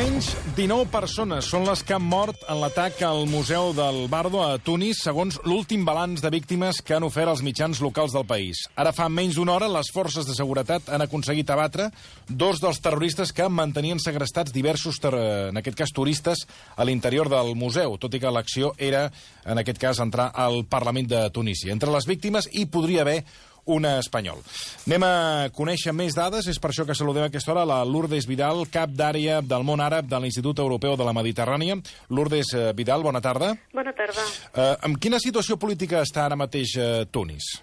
Almenys 19 persones són les que han mort en l'atac al Museu del Bardo a Tunis, segons l'últim balanç de víctimes que han ofert els mitjans locals del país. Ara fa menys d'una hora, les forces de seguretat han aconseguit abatre dos dels terroristes que mantenien segrestats diversos, en aquest cas, turistes a l'interior del museu, tot i que l'acció era, en aquest cas, entrar al Parlament de Tunísia. Entre les víctimes hi podria haver un espanyol. Anem a conèixer més dades, és per això que saludem a aquesta hora la Lourdes Vidal, cap d'àrea del món àrab de l'Institut Europeu de la Mediterrània. Lourdes eh, Vidal, bona tarda. Bona tarda. Eh, en quina situació política està ara mateix eh, Tunis?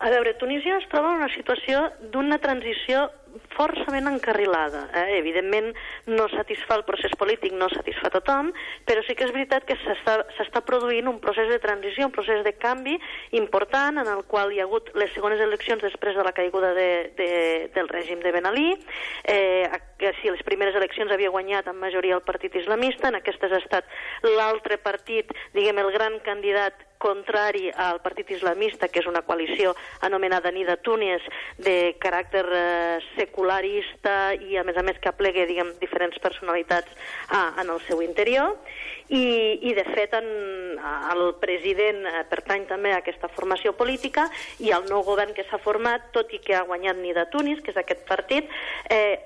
A veure, Tunísia es troba en una situació d'una transició força ben encarrilada. Eh? Evidentment, no satisfà el procés polític, no satisfà tothom, però sí que és veritat que s'està produint un procés de transició, un procés de canvi important en el qual hi ha hagut les segones eleccions després de la caiguda de, de, del règim de Ben Ali. Eh, si les primeres eleccions havia guanyat en majoria el partit islamista, en aquestes ha estat l'altre partit, diguem, el gran candidat contrari al partit islamista, que és una coalició anomenada Nida Túnez, de caràcter eh, secularista i, a més a més, que aplegue, diguem, diferents personalitats ah, en el seu interior. I, i de fet, en, el president eh, pertany també a aquesta formació política i el nou govern que s'ha format, tot i que ha guanyat Nida Tunis, que és aquest partit, eh,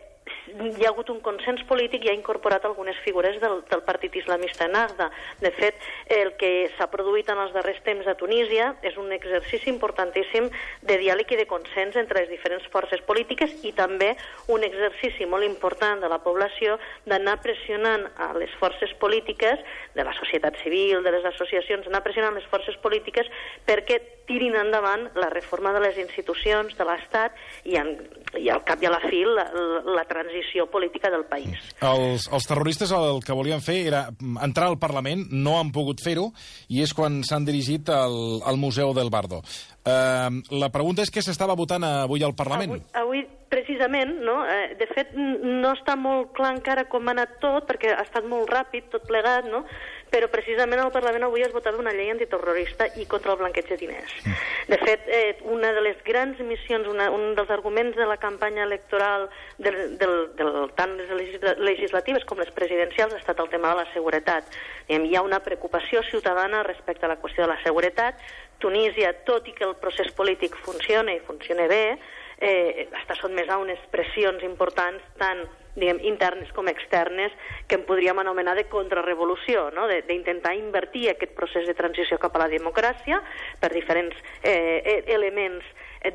hi ha hagut un consens polític i ha incorporat algunes figures del, del partit islamista Nagda. De fet, el que s'ha produït en els darrers temps a Tunísia és un exercici importantíssim de diàleg i de consens entre les diferents forces polítiques i també un exercici molt important de la població d'anar pressionant a les forces polítiques, de la societat civil, de les associacions, anar pressionant les forces polítiques perquè tirin endavant la reforma de les institucions, de l'Estat i, en, i al cap i a la fi la, la transició política del país. Els, els terroristes el que volien fer era entrar al Parlament, no han pogut fer-ho, i és quan s'han dirigit al, al Museu del Bardo. Uh, la pregunta és què s'estava votant avui al Parlament? Avui, avui precisament, no? Eh, de fet, no està molt clar encara com ha anat tot, perquè ha estat molt ràpid, tot plegat, no? Però precisament al Parlament avui es votava una llei antiterrorista i contra el blanqueig de diners. Mm. De fet, eh, una de les grans missions, una, un dels arguments de la campanya electoral del, del, del, tant les legislatives com les presidencials ha estat el tema de la seguretat. Hi ha una preocupació ciutadana respecte a la qüestió de la seguretat. Tunísia, tot i que el procés polític funciona i funciona bé, eh, està sotmès a unes pressions importants tant diguem, internes com externes, que en podríem anomenar de contrarrevolució, no? d'intentar invertir aquest procés de transició cap a la democràcia per diferents eh, e, elements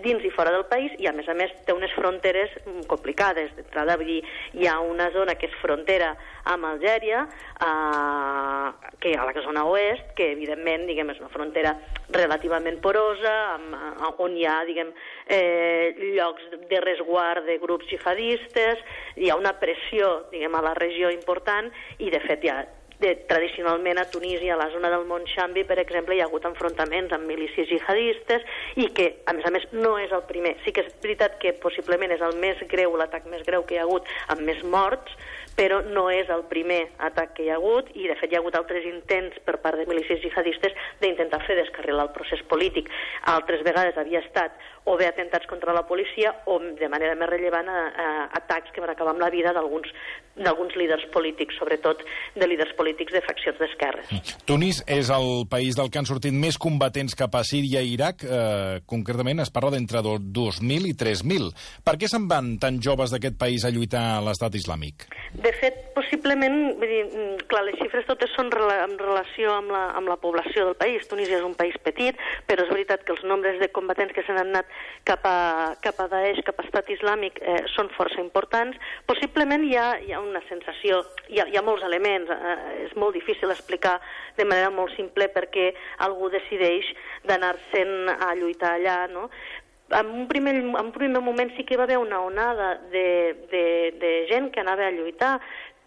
dins i fora del país i a més a més té unes fronteres mm, complicades. D'entrada hi ha una zona que és frontera amb Algèria, eh, que a la zona oest, que evidentment diguem, és una frontera relativament porosa, amb, on hi ha diguem, eh, llocs de resguard de grups jihadistes, hi ha una pressió diguem, a la regió important i de fet hi ha de, tradicionalment a Tunísia, a la zona del Mont Xambi, per exemple, hi ha hagut enfrontaments amb milícies jihadistes i que, a més a més, no és el primer. Sí que és veritat que possiblement és el més greu, l'atac més greu que hi ha hagut, amb més morts, però no és el primer atac que hi ha hagut i, de fet, hi ha hagut altres intents per part de milícies jihadistes d'intentar fer descarrilar el procés polític. Altres vegades havia estat o bé atentats contra la policia o, de manera més rellevant, a, a, atacs que van acabar amb la vida d'alguns líders polítics, sobretot de líders polítics de faccions d'esquerres. Mm. Tunis és el país del que han sortit més combatents cap a Síria i Iraq. Eh, concretament es parla d'entre 2.000 i 3.000. Per què se'n van tan joves d'aquest país a lluitar a l'estat islàmic? De fet, possiblement, vull dir, mm, clar, les xifres totes són en relació amb la, amb la població del país. Tunísia és un país petit, però és veritat que els nombres de combatents que se n'han anat cap a, cap a Daesh, cap a estat islàmic, eh, són força importants. Possiblement hi ha, hi ha una sensació, hi ha, hi ha molts elements, eh, és molt difícil explicar de manera molt simple perquè algú decideix d'anar-se'n a lluitar allà, no? en un, primer, en un primer moment sí que hi va haver una onada de, de, de gent que anava a lluitar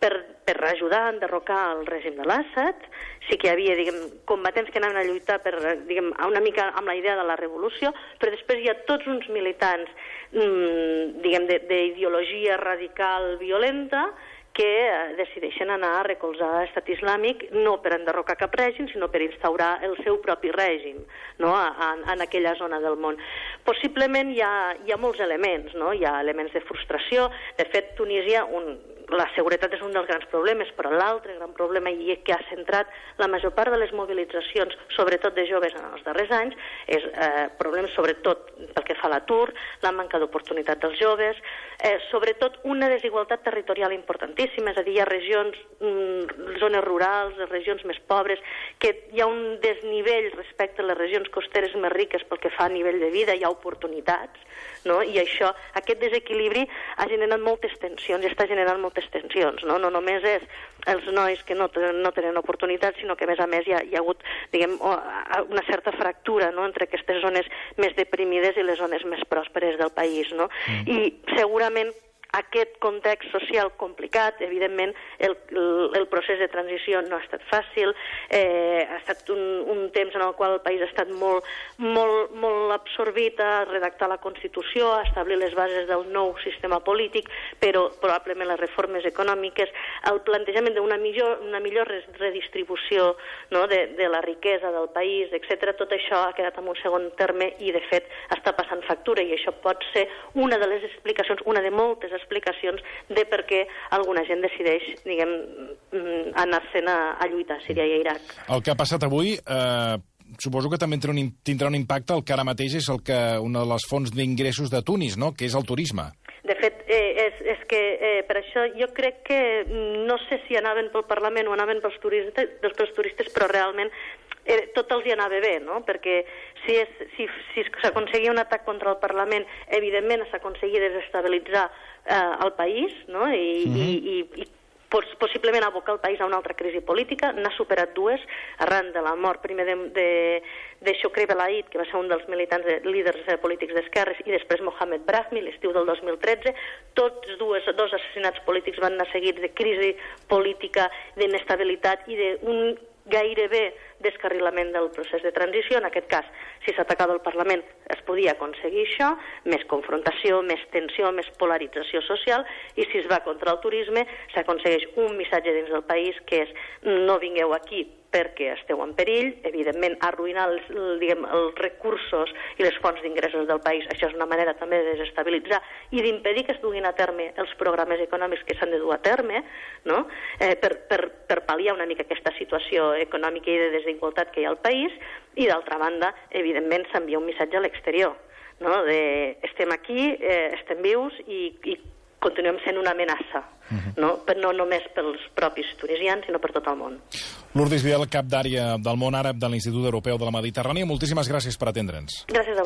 per, per ajudar a enderrocar el règim de l'Assad. Sí que hi havia diguem, combatents que anaven a lluitar per, diguem, una mica amb la idea de la revolució, però després hi ha tots uns militants mmm, d'ideologia radical violenta que eh, decideixen anar a recolzar l'estat islàmic no per enderrocar cap règim, sinó per instaurar el seu propi règim no? en, en aquella zona del món. Possiblement hi ha, hi ha molts elements, no? hi ha elements de frustració. De fet, Tunísia, un, la seguretat és un dels grans problemes, però l'altre gran problema i que ha centrat la major part de les mobilitzacions, sobretot de joves en els darrers anys, és eh, problemes sobretot pel que fa a l'atur, la manca d'oportunitat dels joves, eh, sobretot una desigualtat territorial importantíssima, és a dir, hi ha regions, mm, zones rurals, regions més pobres, que hi ha un desnivell respecte a les regions costeres més riques pel que fa a nivell de vida, hi ha oportunitats, no? i això, aquest desequilibri ha generat moltes tensions i està generant moltes tensions. No, no només és els nois que no no tenen oportunitats, sinó que a més a més hi ha, hi ha hagut diguem, una certa fractura no? entre aquestes zones més deprimides i les zones més pròsperes del país. No? Mm. I segurament aquest context social complicat, evidentment el, el, procés de transició no ha estat fàcil, eh, ha estat un, un temps en el qual el país ha estat molt, molt, molt absorbit a redactar la Constitució, a establir les bases del nou sistema polític, però probablement les reformes econòmiques, el plantejament d'una millor, una millor redistribució no, de, de la riquesa del país, etc. tot això ha quedat en un segon terme i, de fet, està passant factura i això pot ser una de les explicacions, una de moltes explicacions de per què alguna gent decideix, diguem, mm, anar-se'n a, a lluitar a Síria i a Iraq. El que ha passat avui... Eh suposo que també tindrà un, tindrà un impacte el que ara mateix és el que una de les fonts d'ingressos de Tunis, no? que és el turisme. De fet, eh, és, és que eh, per això jo crec que no sé si anaven pel Parlament o anaven pels turistes, pels turistes però realment eh, tot els hi anava bé, no? perquè si, és, si, si s'aconseguia un atac contra el Parlament, evidentment s'aconseguia desestabilitzar eh, el país no? I, mm -hmm. i, i, i possiblement abocar el país a una altra crisi política. N'ha superat dues, arran de la mort primer de, de, de Shukri Belaid, que va ser un dels militants de, líders eh, polítics d'esquerres, i després Mohamed Brahmi, l'estiu del 2013. Tots dues, dos assassinats polítics van anar seguits de crisi política, d'inestabilitat i d'un gairebé descarrilament del procés de transició. En aquest cas, si s'atacava el Parlament, es podia aconseguir això, més confrontació, més tensió, més polarització social, i si es va contra el turisme, s'aconsegueix un missatge dins del país que és no vingueu aquí perquè esteu en perill, evidentment arruïnar els, diguem, els recursos i les fonts d'ingressos del país, això és una manera també de desestabilitzar i d'impedir que es duguin a terme els programes econòmics que s'han de dur a terme, no? eh, per, per, per pal·liar una mica aquesta situació econòmica i de desigualtat que hi ha al país, i d'altra banda, evidentment, s'envia un missatge a l'exterior, no? de estem aquí, eh, estem vius i, i continuem sent una amenaça, uh -huh. no? Però no només pels propis tunisians, sinó per tot el món. Lourdes Vidal, cap d'àrea del món àrab de l'Institut Europeu de la Mediterrània, moltíssimes gràcies per atendre'ns. Gràcies a